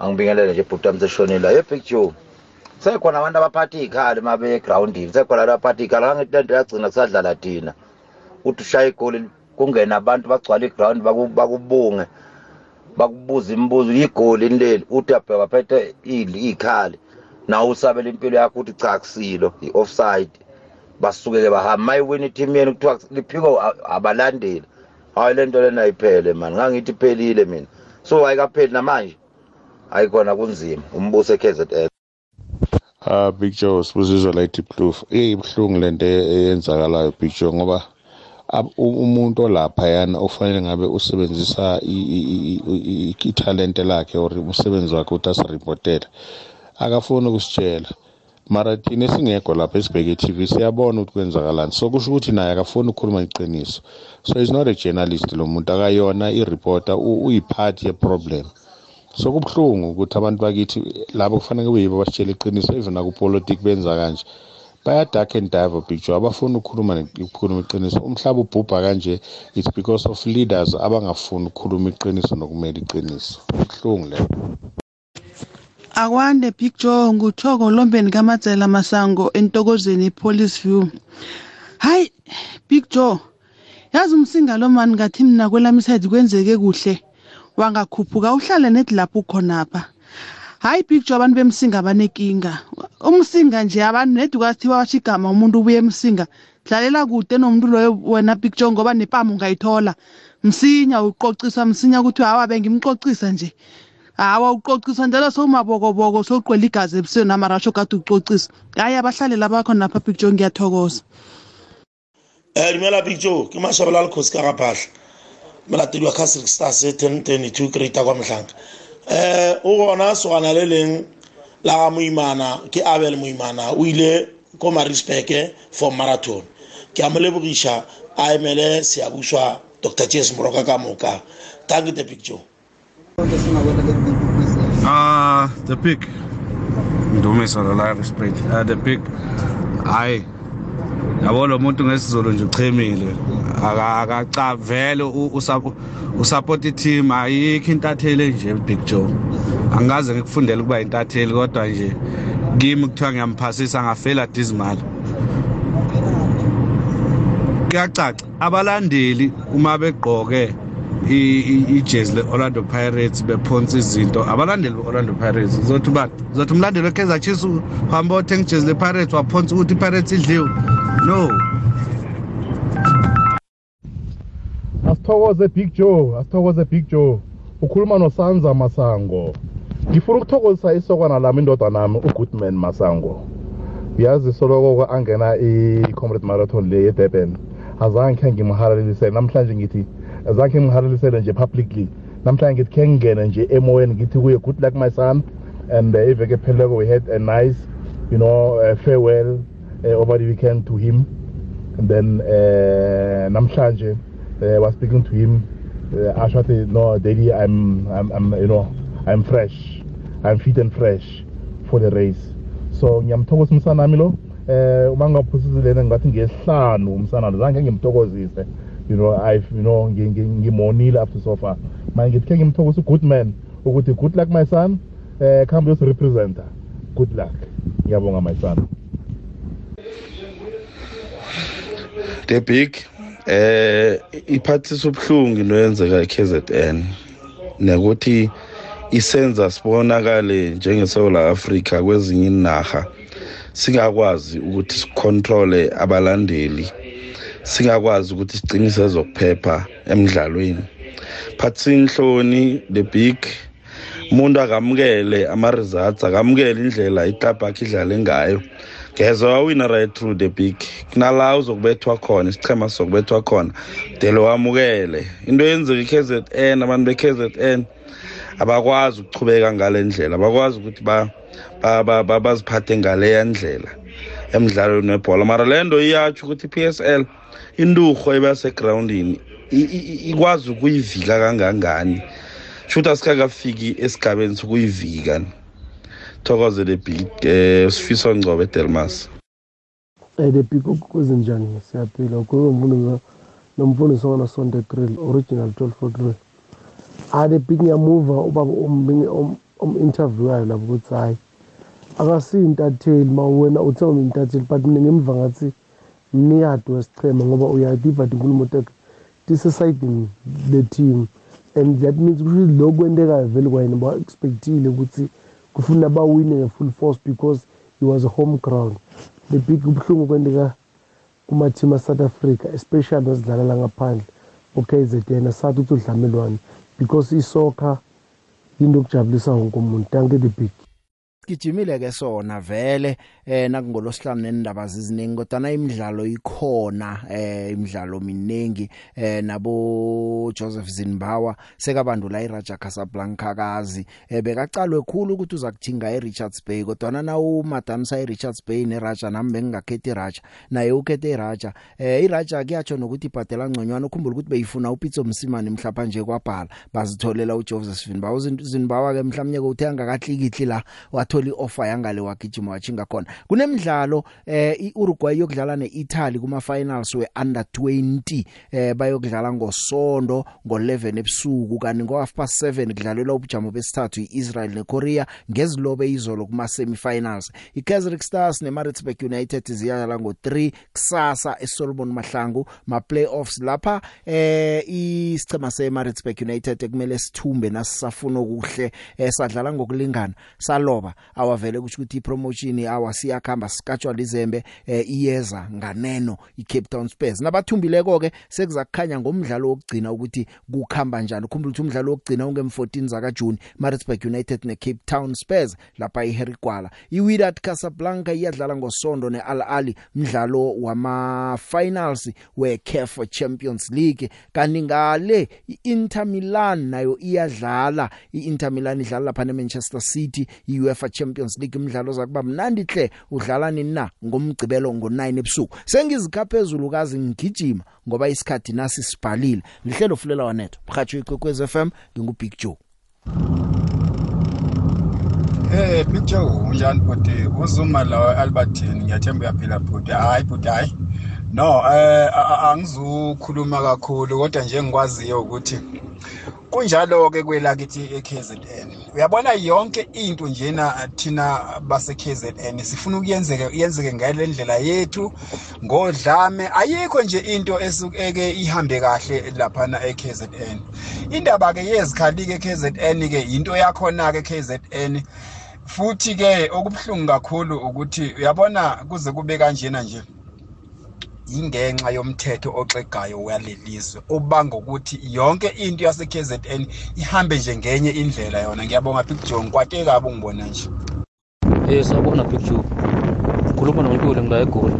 S26: Angibingelele nje bhuti wami seshonile. Ye big joe sekhona abantu abaphatha iy'khali uma begrawundini sekhona abantu abaphatha iy'khali? Kangithi lento yagcina kusadlala thina. Uthi ushaya igoli kungena abantu bagcwala igrawundi bakubunge bakubuza imibuzo igoli leli uthi uyabheka phethe iy'khali nawe usabela impilo yakho uthi cha kusilo i-offside. Basuke-ke bahamba ma iwina ithimu yenu kuthiwa liphiko abalandeli. Hayi le nto lena ayiphele mani ngangithi iphelile mina. So ayikapheli namanje. Ayikhona kunzima. Umbuso e-kzn
S27: Ah Big Joe sibuzizwa la Deep Blue. Iyibuhlungu lento eyenzakalayo Big Joe ngoba umuntu olapha yana ofanele ngabe usebenzisa ithalente lakhe or umsebenzi wakhe ukuthi asiripotele akafuni ukusitshela. Mara thina esingekho lapha esibheke i-tv siyabona ukuthi kwenzakalani. So kusho ukuthi naye akafuni ukukhuluma iqiniso. So is not a journalist lo muntu. Akayona i-reporter uyiphathi ye-problem. So kubuhlungu ukuthi abantu bakithi labo kufanele kube yibo basitshela iqiniso even nakupolitiki benza kanje. Baya dark and dive picture abafuni ukukhuluma ukukhuluma iqiniso. Umhlaba ubhubha kanje it's because of leaders abangafuni ukukhuluma iqiniso nokumela iqiniso. Kubuhlungu leyo.
S28: Akwande big joe nguthoko lombeni kamadzela masango entokozeni police view. Hayi big joe yazi umsinga lo mani ngathi mina kwelami side kwenzeke kuhle. Wangakhuphuka uhlale nedi lapho ukhonapha hayi big joe abantu bemsinga banenkinga umsinga nje abantu nedi kwathiwa washo igama umuntu ubuye emsinga dlalela kude nomuntu loyo wena joe ngoba nepamu ungayithola msinya uqociswa msinya ukuthi hawa bengimqocisa nje hawa uqociswa njalo sowumabokoboko sowuqwela igazi ebusweni amarasho kade uqocisa hayi abahlalela abakho napha big joe ngiyathokoza
S29: um dumela joe ke mashabela lekgosi ka gaphahla molatedi wa casric stars ten twenty-two creator kwa motlhanka um o gona sogana le leng la ga moimana ke abel moimana o ile ko marispeke for marathon ke a mo lebogiša a emele seabuswa dr jes moroka ka moka thank you the big joe
S30: Ah, the pig. Ndumisa lo live spread. Uh, the pig. Hayi. Yabo lo muntu ngesizolo nje uchemile. Aka akacavele usupport i-team ayikho intatheli nje Big Joe. Angikaze ngikufundele ukuba intatheli kodwa nje kimi kuthiwa ngiyamphasisa ngafela dizimali. Kuyacaca abalandeli uma begqoke ijezi le-orlando pirates bephonsa izinto. Abalandeli be-orlando pirates zothi ubani zothi umlandeli we-kaizer chiefs uhamba othenga ijezi le-pirates waphonsa ukuthi i-pirates idliwe. No.
S31: Asithokoze big joe. Asithokoze big joe. Ukhuluma nosanza masango. Ngifuna ukuthokozisa isokana lami indodana nami ugoodman masango. Uyazi soloko angena i-comrade marathon le edurban azange khe ngimhalalisele namhlanje ngithi azange ngimhalalisele nje publicly. Namhlanje ngithi khe ngingene nje emoyeni ngithi kuye good luck my son. And uh, iveke epheleleko we had a nice you know uh, farewell uh, over the weekend to him. And then uh, namhlanje uh, was speaking to him uh, asho athi no daddy I'm, I'm, I'm you know I'm fresh. I'm fit and fresh for the race. So ngiyamthokoza umsana wami lo. Eh uma ngaphusizilene ngathi ngesihlanu umsana lo. Zange ngimthokozise. You know i've you know ngimonile after so far. Manje ngithi ke ngimthokoza good man ukuthi good luck my son eh khambe yosirepresenta good luck. Ngiyabonga my son.
S30: The big eh iphathisa ubuhlungu into yenzeka e-KZN nokuthi isenza sibonakale njengeSouth Africa kwezinye inaga singakwazi ukuthi sicontrole abalandeli. Singakwazi ukuthi siqinise ezokuphepha emidlalweni. Phathisa inhloni the big. Umuntu akamukele ama-results akamukele indlela iklabhu yakhe idlale ngayo. Ngezwa wawina right through the big. Kunala uzokubethwa khona isichema sizokubethwa khona dele wamukele. Into yenzeka i-kzn abantu be-kzn abakwazi ukuchubeka ngale ndlela abakwazi ukuthi baziphathe ngaleya ndlela emidlalweni webhola. Mara le nto iyatsho ukuthi i-psl inturho ebasegrawundini ikwazi ukuyivika kangangani?
S32: Shuthi asikakafiki esigabeni sokuyivika. Thokoze le big eh sifiso ngcobo edelmas
S33: Eh the big kuzinjani siyaphila. Ukhuluma umfundo nomfundisi ongana Sonde Grill original 12 grill. Ah the big ngiyamuva ubaba um interviewayo lapho ukuthi hayi akasiyintatheli ma wena uthe uyintatheli but mina ngemva ngathi mniyadi wesichema ngoba uyadiva inkulumo takhe tisesayidini le-team and that means kusho lokhu kwentekayo vele kwayena ba-expectile ukuthi kufuna bawine nge-full force because he was a home ground. The big ubuhlungu kwenteka kuma-team asouth africa especially nezidlalela ngaphandle. O-kzn asathi ukuthi udlamelwane because isoccer yinto okujabulisa wonke umuntu tanke the big.
S2: Gijimile ke sona vele eh nakungolosihlanu nendaba ziziningi kodwa na imidlalo ikhona eh imidlalo miningi eh nabo Joseph Zinbawa sekabandula iRaja Casablanca kazi eh bekacalwe khulu ukuthi uza kuthinga eRichards Bay kodwa na umadanisa eRichards Bay neRaja nami bengingakhethi iRaja naye ukhethe iRaja eh iRaja kuyatsho nokuthi ibhadela ngconywana ukhumbula ukuthi beyifuna uPitso Msimane mhlapa nje kwabhala bazitholela uJoseph Zinbawa Zinbawa ke mhlawumnye ko uthenga kahlikihli la wathola ioffer yangale wagijima wachinga khona. Kunemidlalo eh iUruguay yokudlala neItaly kuma finals we under 20 eh bayokudlala ngosonto ngo11 ebusuku. Kanti ngo half past 7 kudlalelwa ubujamo besithathu iIsrael neKorea ngezilobe izolo kuma semifinals iKaizer Stars neMaritzburg United ziyadlala ngo3 kusasa eSolomon Mahlangu ma playoffs lapha eh isichema seMaritzburg United kumele sithumbe nasifuna ukuhle esadlala ngokulingana saloba awavele kusho ukuthi ipromotion awasiyakhamba sikatshwa lizembe eh, iyeza nganeno iCape Town Spurs. Nabathumbileko ke sekuzakukhanya ngomdlalo wokugcina ukuthi kukhamba njani. Ukhumbula ukuthi umdlalo wokugcina unge14 zaka June Maritzburg United neCape Town Spurs lapha eHarry Gwala iWydad Casablanca iyadlala ngosonto neAl Ahly mdlalo wama finals weCAF Champions League. Kanti ngale iInter Milan nayo iyadlala. iInter Milan idlala lapha neManchester City iUEFA Champions League umdlalo zakuba mnandi hle udlala nini na ngomgcibelo ngo9 ebusuku. Sengizikha phezulu kazi ngigijima ngoba isikhathi nasi sibhalile. Lihlelo fulela wanetho mhatsho ikwekwez FM ngingu Big Joe.
S34: Eh Big Joe unjani bhuti? Uzuma la Albertine ngiyathemba uyaphila bhuti. Hayi bhuti hayi. No eh angizukhuluma kakhulu kodwa nje ngikwaziyo ukuthi kunjalo ke kwelakithi eKZN uyabona yonke into njena thina base KZN sifuna ukuyenzeka yenzeke ngale ndlela yethu ngodlame. Ayikho nje into esukeke ihambe kahle lapha eKZN indaba ke yezikhali ke KZN ke into yakhona ke KZN futhi ke okubhlungu kakhulu ukuthi uyabona kuze kube kanjena nje ingenxa yomthetho oxegayo walelizwe obanga ukuthi yonke into yase KZN ihambe nje ngenye indlela yona. Ngiyabonga Big Joe. Ngikwate kabi ngibona nje.
S35: Eh sawubona Big Joe. Ukhuluma noNtuli ngila eGoli.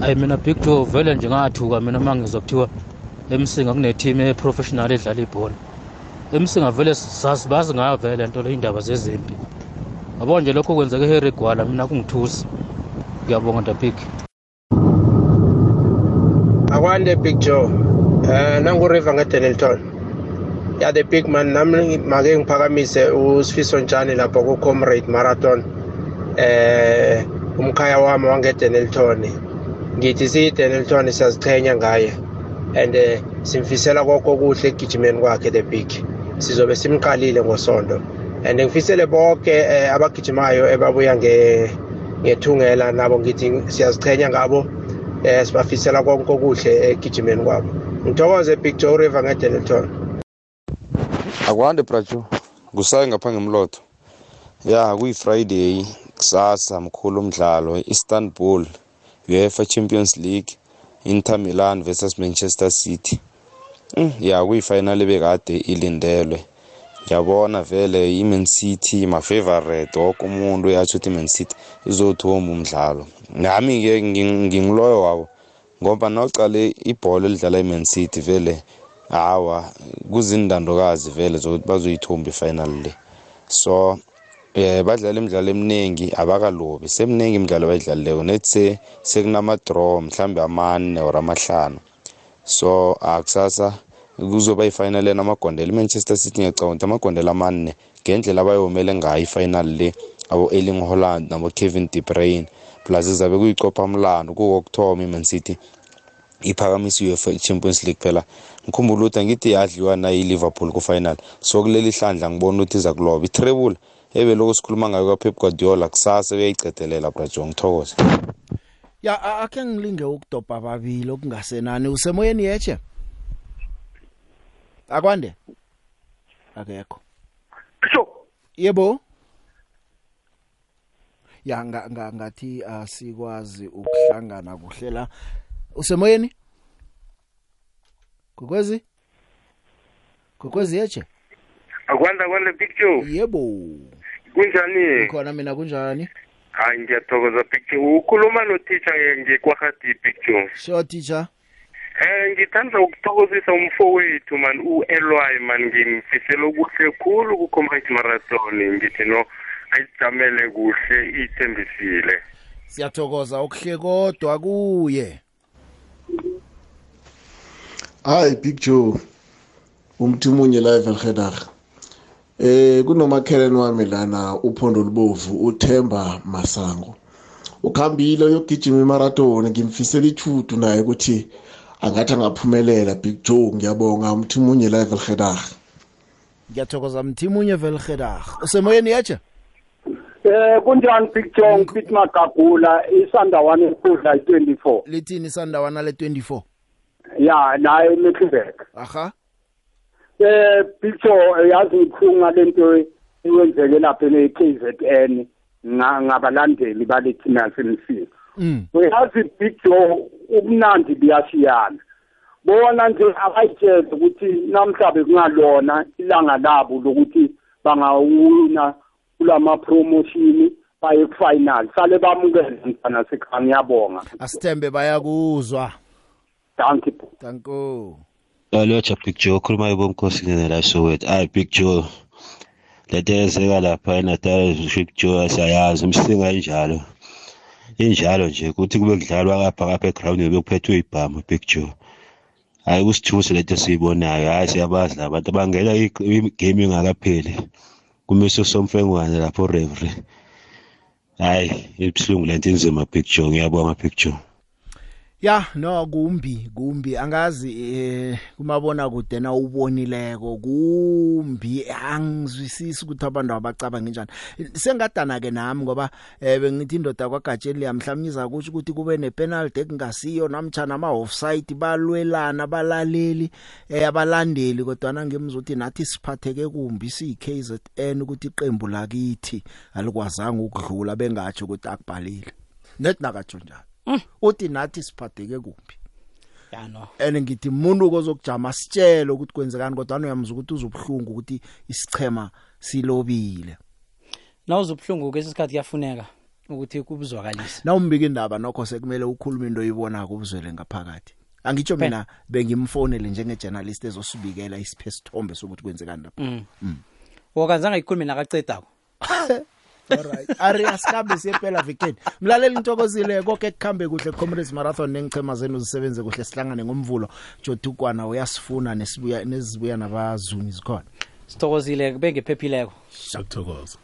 S35: Hayi mina Big Joe vele nje ngathuka mina mangizwa kuthiwa emsinga kune team e professional edlala ibhola. emsinga vele sazi bazi ngayo vele into le indaba zezimpi yabo nje lokho kwenzeke eHarry Gwala mina kungithusi. Ngiyabonga Ndabig
S36: akwande big joe. Eh nanguriver ngedenelton ya the big man nami make ngiphakamise usifiso njani lapho ku-comrade marathon. Eh umkhaya wami wangedenelton ngithi siyidenelton siyaziqhenya ngaye. And eh, simfisela konke okuhle ekugijimeni kwakhe the big. Sizobe simqalile ngosonto and ngifisele bonke eh, abagijimayo ebabuya nge ngethungela nabo ngithi siyaziqhenya ngabo. Eh sibafisela konke okuhle egijimeni kwabo. Ngithokoze joe river ngedenelton
S30: akwande brajo kusayi ngapha ngemlotho ya kuyi-friday kusasa mkhulu umdlalo istanbul uefa champions league inter milan versus manchester city. Mm, ya kuyifinal ebekade ilindelwe. Ngiyabona vele i-man city ma-favorite woke umuntu uyatsho ukuthi i-man city izothomba umdlalo. Nami-ke ngingiloyo wabo ngoba nawucale ibhola elidlala i-man city vele hawa kuzindandokazi vele zokuthi bazoyithumba ifinal le. So eh badlala imidlalo eminingi abakalobi seminingi imidlalo bayidlalileko nethi sekunama-draw mhlambe amane or amahlanu. So akusasa kuzoba ifinal yena amagondela imanchester city ngiyacabanga amagondela amane ngendlela abayomele ngayo ifinal le abo erling holland nabo kevin de bruyne. Plus izabe kuyicopha mlando kukokuthoma iman city iphakamisa i-uefa champions league phela. Ngikhumbula ukuthi angithi yadliwa nayo i-liverpool ku-final. So kuleli hlandla ngibona ukuthi iza kuloba. Itrebula ebeloko sikhuluma ngayo kapep guardiola kusasa uyayicedelela brajo ngithokoze
S2: ya a- akhe ngilinge ukudobha babili okungasenani. Usemoyeni yeche akwande? Akekho
S37: sho.
S2: Yebo? Ya nga, nga, ngathi asikwazi ukuhlangana kuhle la usemoyeni kokwezi kokwezi yeche
S37: akwanda kwanda picture
S2: yebo.
S37: Kunjani?
S2: Khona mina kunjani?
S37: Hayi ngiyathokoza picture ukhuluma noteacher ngekwahati picture
S2: sure teacher.
S37: Eh ngithanda ukuthokozisa umfowethu man u-ely man ngimfisela okuhle khulu ku-comrade marathon. Ngithi no ayijamele kuhle ithembisile.
S2: Siyathokoza okuhle kodwa kuye.
S38: Hayi big joe umthimunye live elhedar eh kunomakhelwane wami lana uphondo lubovu uthemba masango. Ukhambile uyogijima imarathoni ngimfisela ithutu naye ukuthi angathi angaphumelela big joe ngiyabonga umthimunye live elhedar
S2: ngiyathokoza mthimunye velgedag usemoyeni yeche
S39: Eh kunjani picture ngiphithi magagula isandawana enkundla i24
S2: lithini sandawana le24
S39: ya naye eMecklenburg
S2: aha.
S39: Eh picture yazi ngiphunga lento eyenzeke lapha ne-KZN nga- ngabalandeli balethina semsini
S2: mm.
S39: uyazi picture ubunandi buyashiyana. Bona nje abayitshele ukuthi namhlabe kungalona ilanga labo lokuthi bangawina kulama promotion baye ku-final. Sale bamukele mntana sekhaya ngiyabonga.
S2: Asithembe bayakuzwa.
S39: Thank you.
S2: Thank you.
S40: Alocha Big Joe. Khuluma ibomkhosi ngene Soweto hayi Big Joe lento eyenzeka lapha eNatal Big Joe siyayazi. Imsinga injalo injalo nje ukuthi kube kudlalwa kapha kapha eground bebe kuphethwe ibhamu Big Joe hayi kusithuse lento siyibonayo hayi siyabazi labantu abangena igame ingakapheli. Kumise somfengwane lapho referee. Hayi ibuhlungu lento inzima Joe ngiyabonga Joe
S2: ya no kumbi kumbi. Angazi eh kumabona kude na ubonileko kumbi. Angizwisisi ukuthi abantu abacabanga njani. Sengadana ke nami ngoba eh bengithi indoda kwagatsheli yamhlamiza ukuthi ukuthi kube nepenalty ekungasiyo namtjana ama offside balwelana balaleli eh abalandeli. Kodwa nangimzuthi nathi siphatheke kumbi si KZN ukuthi iqembu lakithi alikwazanga ukudlula bengatsho ukuthi akubhalile. Net nakatsho njalo. Uthi nathi siphatheke kumbi
S41: ya no
S2: and ngithi umuntu kozokujama sitshele ukuthi kwenzekani kodwa uyamza ukuthi uzobhlungu ukuthi isichema silobile.
S41: Nawuzobuhlungu kwesikhathi kuyafuneka ukuthi kubuzwakalise.
S2: Na umbika indaba nokho sekumele ukhuluma into oyibona kubuzwele ngaphakathi. Angitsho mina bengimfonele njenge journalist ezosibikela isiphesithombe sokuthi kwenzekani lapha
S41: Mm.
S2: Mm.
S41: wokanzanga ikhulume nakacedako
S2: alright ari asikhambe siye phela weekend mlaleli intokozile konke kuhambe kuhle comrades marathon nengichema zenu zisebenze kuhle. Sihlangane ngomvulo. Jodukwana uyasifuna nesibuya nesibuya nabazumi zikhona.
S41: Sithokozile kube ngephephileko.
S31: Siyakuthokoza.